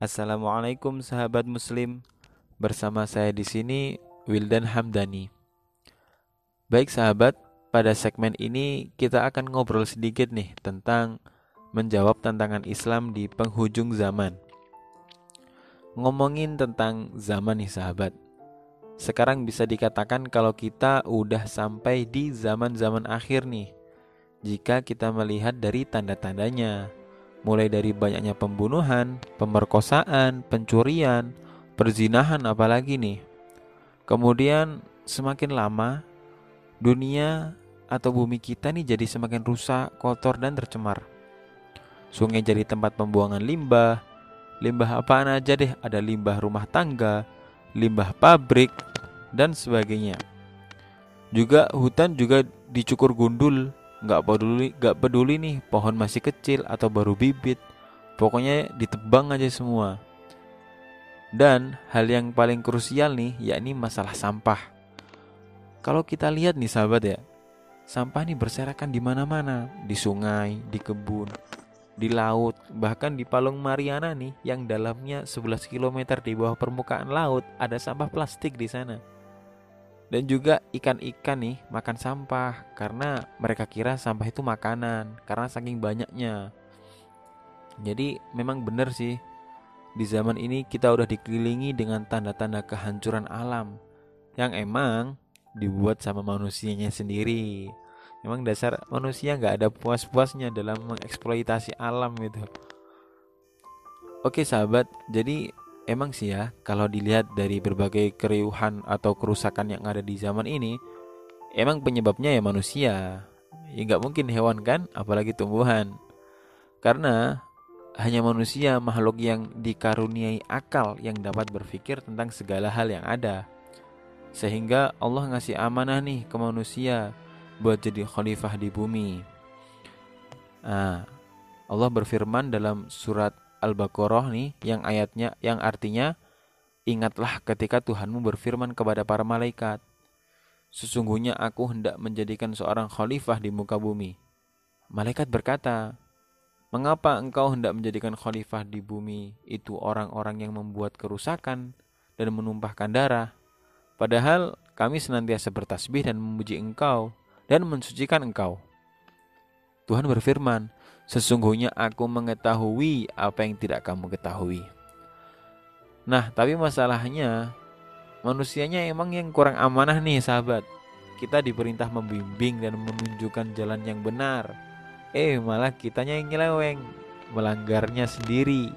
Assalamualaikum sahabat muslim. Bersama saya di sini Wildan Hamdani. Baik sahabat, pada segmen ini kita akan ngobrol sedikit nih tentang menjawab tantangan Islam di penghujung zaman. Ngomongin tentang zaman nih sahabat. Sekarang bisa dikatakan kalau kita udah sampai di zaman-zaman akhir nih. Jika kita melihat dari tanda-tandanya, mulai dari banyaknya pembunuhan, pemerkosaan, pencurian, perzinahan apalagi nih. Kemudian semakin lama dunia atau bumi kita nih jadi semakin rusak, kotor dan tercemar. Sungai jadi tempat pembuangan limbah. Limbah apaan aja deh, ada limbah rumah tangga, limbah pabrik, dan sebagainya. Juga hutan juga dicukur gundul, nggak peduli nggak peduli nih pohon masih kecil atau baru bibit, pokoknya ditebang aja semua. Dan hal yang paling krusial nih yakni masalah sampah. Kalau kita lihat nih sahabat ya, sampah nih berserakan di mana-mana, di sungai, di kebun, di laut, bahkan di Palung Mariana nih yang dalamnya 11 km di bawah permukaan laut ada sampah plastik di sana. Dan juga ikan-ikan nih makan sampah karena mereka kira sampah itu makanan karena saking banyaknya. Jadi memang benar sih di zaman ini kita udah dikelilingi dengan tanda-tanda kehancuran alam yang emang dibuat sama manusianya sendiri. Emang dasar manusia nggak ada puas-puasnya dalam mengeksploitasi alam itu. Oke sahabat, jadi emang sih ya kalau dilihat dari berbagai keriuhan atau kerusakan yang ada di zaman ini, emang penyebabnya ya manusia. Ya nggak mungkin hewan kan, apalagi tumbuhan. Karena hanya manusia makhluk yang dikaruniai akal yang dapat berpikir tentang segala hal yang ada. Sehingga Allah ngasih amanah nih ke manusia buat jadi khalifah di bumi. Nah, Allah berfirman dalam surat Al-Baqarah nih yang ayatnya yang artinya ingatlah ketika Tuhanmu berfirman kepada para malaikat Sesungguhnya aku hendak menjadikan seorang khalifah di muka bumi. Malaikat berkata, Mengapa engkau hendak menjadikan khalifah di bumi itu orang-orang yang membuat kerusakan dan menumpahkan darah? Padahal kami senantiasa bertasbih dan memuji engkau dan mensucikan engkau. Tuhan berfirman, Sesungguhnya aku mengetahui apa yang tidak kamu ketahui. Nah, tapi masalahnya manusianya emang yang kurang amanah nih sahabat. Kita diperintah membimbing dan menunjukkan jalan yang benar. Eh malah kitanya yang nyeleweng Melanggarnya sendiri.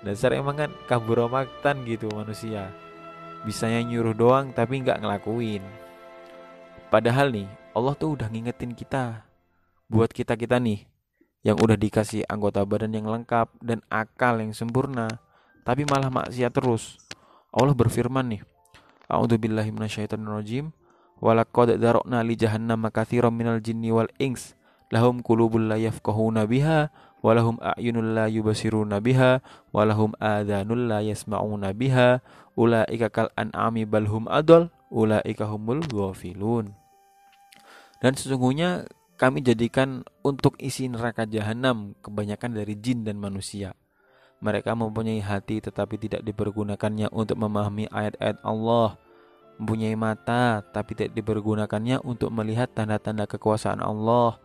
Dasar emang kan kaburomaktan gitu manusia. Bisanya nyuruh doang tapi nggak ngelakuin. Padahal nih Allah tuh udah ngingetin kita. Buat kita-kita nih Yang udah dikasih anggota badan yang lengkap Dan akal yang sempurna Tapi malah maksiat terus. Allah berfirman nih A'udzubillahi minasyaitonirrajim. Walaqad darokna li jahannam katsiran minal jinni wal ings lahum qulubul la yafqahuna biha walahum a'yunul la yubasiruna biha walahum adhanul la yasma'una biha. Ulaika kal an'ami balhum adol ulaika humul ghafilun. Dan sesungguhnya kami jadikan untuk isi neraka jahanam kebanyakan dari jin dan manusia mereka mempunyai hati tetapi tidak dipergunakannya untuk memahami ayat-ayat Allah mempunyai mata tapi tidak dipergunakannya untuk melihat tanda-tanda kekuasaan Allah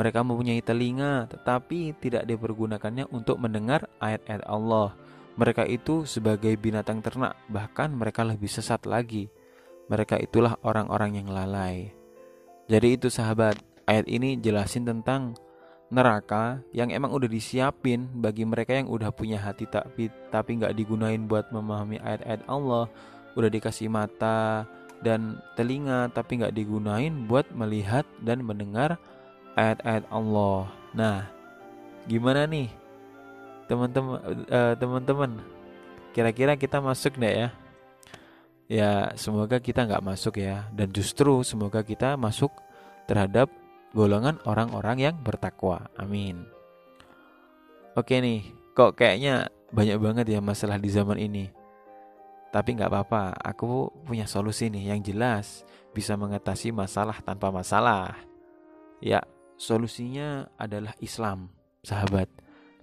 mereka mempunyai telinga, tetapi tidak dipergunakannya untuk mendengar ayat-ayat Allah. Mereka itu sebagai binatang ternak, bahkan mereka lebih sesat lagi. Mereka itulah orang-orang yang lalai. Jadi itu sahabat, ayat ini jelasin tentang neraka yang emang udah disiapin bagi mereka yang udah punya hati tapi tapi nggak digunain buat memahami ayat-ayat Allah, udah dikasih mata dan telinga tapi nggak digunain buat melihat dan mendengar ayat-ayat Allah. Nah, gimana nih teman-teman uh, teman-teman? Kira-kira kita masuk nggak ya? Ya, semoga kita nggak masuk ya. Dan justru semoga kita masuk terhadap golongan orang-orang yang bertakwa. Amin. Oke nih, kok kayaknya banyak banget ya masalah di zaman ini. Tapi nggak apa-apa, aku punya solusi nih yang jelas bisa mengatasi masalah tanpa masalah. Ya, Solusinya adalah Islam. sahabat.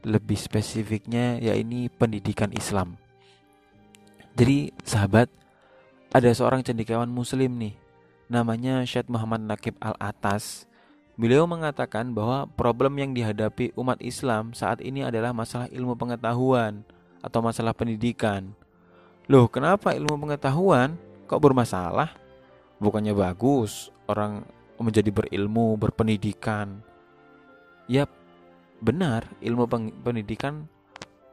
Lebih spesifiknya ya ini pendidikan Islam. Jadi sahabat, ada seorang cendekiawan muslim nih, namanya Syed Muhammad Nakib Al-Atas. Beliau mengatakan bahwa problem yang dihadapi umat Islam saat ini adalah masalah ilmu pengetahuan atau masalah pendidikan. Loh, kenapa ilmu pengetahuan kok bermasalah? Bukannya bagus orang menjadi berilmu, berpendidikan. Yap, benar, ilmu pendidikan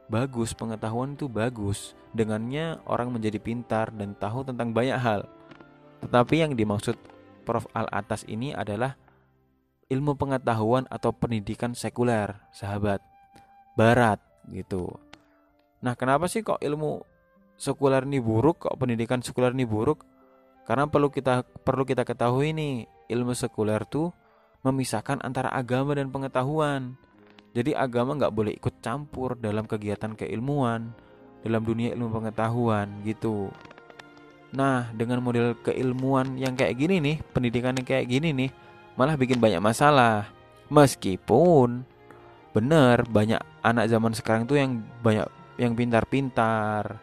bagus, pengetahuan itu bagus. Dengannya orang menjadi pintar dan tahu tentang banyak hal. Tetapi yang dimaksud Prof. Al atas ini adalah ilmu pengetahuan atau pendidikan sekuler, sahabat. Barat gitu. Nah, kenapa sih kok ilmu sekuler ini buruk, kok pendidikan sekuler ini buruk? Karena perlu kita perlu kita ketahui nih, ilmu sekuler tuh memisahkan antara agama dan pengetahuan. Jadi agama nggak boleh ikut campur dalam kegiatan keilmuan, dalam dunia ilmu pengetahuan gitu. Nah, dengan model keilmuan yang kayak gini nih, pendidikan yang kayak gini nih, malah bikin banyak masalah. Meskipun bener banyak anak zaman sekarang tuh yang banyak yang pintar-pintar,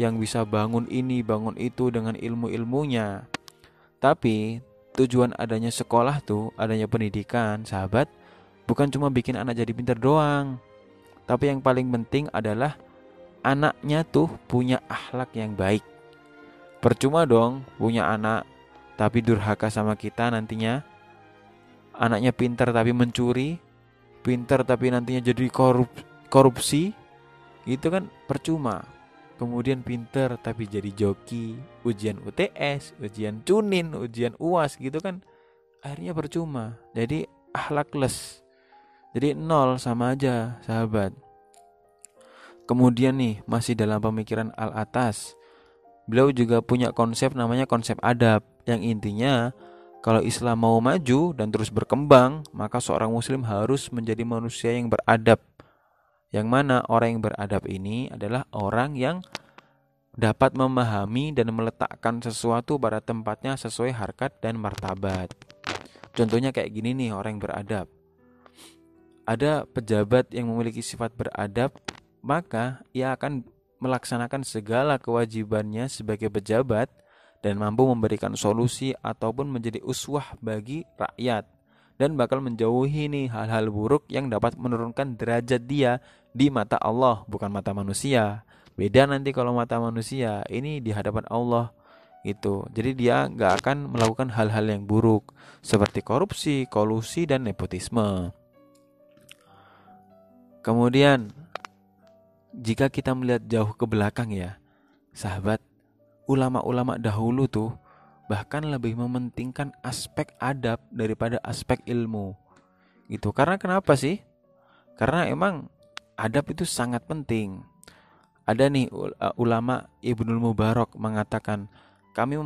yang bisa bangun ini, bangun itu dengan ilmu-ilmunya. Tapi tujuan adanya sekolah tuh, adanya pendidikan, sahabat, bukan cuma bikin anak jadi pintar doang. Tapi yang paling penting adalah anaknya tuh punya akhlak yang baik. Percuma dong punya anak tapi durhaka sama kita nantinya. Anaknya pintar tapi mencuri, pintar tapi nantinya jadi korup, korupsi. Itu kan percuma kemudian pinter tapi jadi joki, ujian UTS, ujian cunin, ujian UAS gitu kan akhirnya percuma. Jadi ahlakless. Jadi nol sama aja, sahabat. Kemudian nih, masih dalam pemikiran al atas. Beliau juga punya konsep namanya konsep adab yang intinya kalau Islam mau maju dan terus berkembang, maka seorang muslim harus menjadi manusia yang beradab yang mana orang yang beradab ini adalah orang yang dapat memahami dan meletakkan sesuatu pada tempatnya sesuai harkat dan martabat. Contohnya kayak gini nih orang yang beradab. Ada pejabat yang memiliki sifat beradab, maka ia akan melaksanakan segala kewajibannya sebagai pejabat dan mampu memberikan solusi ataupun menjadi uswah bagi rakyat dan bakal menjauhi nih hal-hal buruk yang dapat menurunkan derajat dia di mata Allah bukan mata manusia. Beda nanti kalau mata manusia ini di hadapan Allah itu. Jadi dia nggak akan melakukan hal-hal yang buruk seperti korupsi, kolusi dan nepotisme. Kemudian jika kita melihat jauh ke belakang ya, sahabat, ulama-ulama dahulu tuh bahkan lebih mementingkan aspek adab daripada aspek ilmu. Gitu. Karena kenapa sih? Karena emang adab itu sangat penting. Ada nih uh, ulama Ibnul Mubarak mengatakan, kami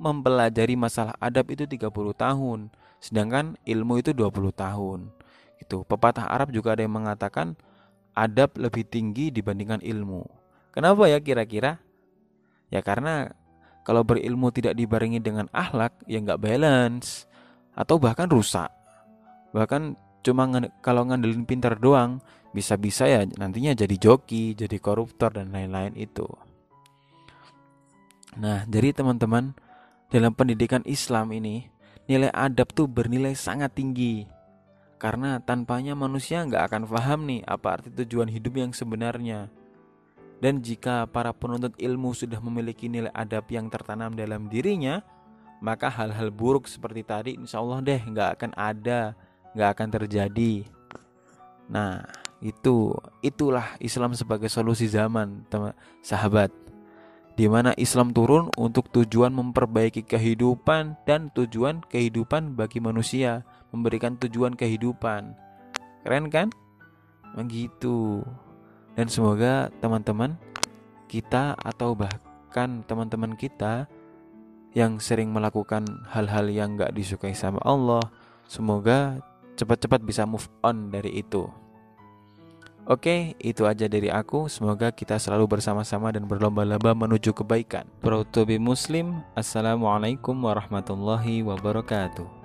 mempelajari masalah adab itu 30 tahun, sedangkan ilmu itu 20 tahun. Itu pepatah Arab juga ada yang mengatakan adab lebih tinggi dibandingkan ilmu. Kenapa ya kira-kira? Ya karena kalau berilmu tidak dibarengi dengan akhlak, ya nggak balance atau bahkan rusak. Bahkan cuma kalau ngandelin pintar doang, bisa-bisa ya nantinya jadi joki, jadi koruptor dan lain-lain itu. Nah, jadi teman-teman, dalam pendidikan Islam ini, nilai adab tuh bernilai sangat tinggi. Karena tanpanya manusia nggak akan paham nih apa arti tujuan hidup yang sebenarnya. Dan jika para penuntut ilmu sudah memiliki nilai adab yang tertanam dalam dirinya, maka hal-hal buruk seperti tadi insya Allah deh nggak akan ada, nggak akan terjadi. Nah, itu itulah Islam sebagai solusi zaman, teman sahabat. Di mana Islam turun untuk tujuan memperbaiki kehidupan dan tujuan kehidupan bagi manusia, memberikan tujuan kehidupan. Keren kan? Begitu. Dan semoga teman-teman kita atau bahkan teman-teman kita yang sering melakukan hal-hal yang gak disukai sama Allah, semoga cepat-cepat bisa move on dari itu. Oke, itu aja dari aku. Semoga kita selalu bersama-sama dan berlomba-lomba menuju kebaikan. Be Muslim. Assalamualaikum warahmatullahi wabarakatuh.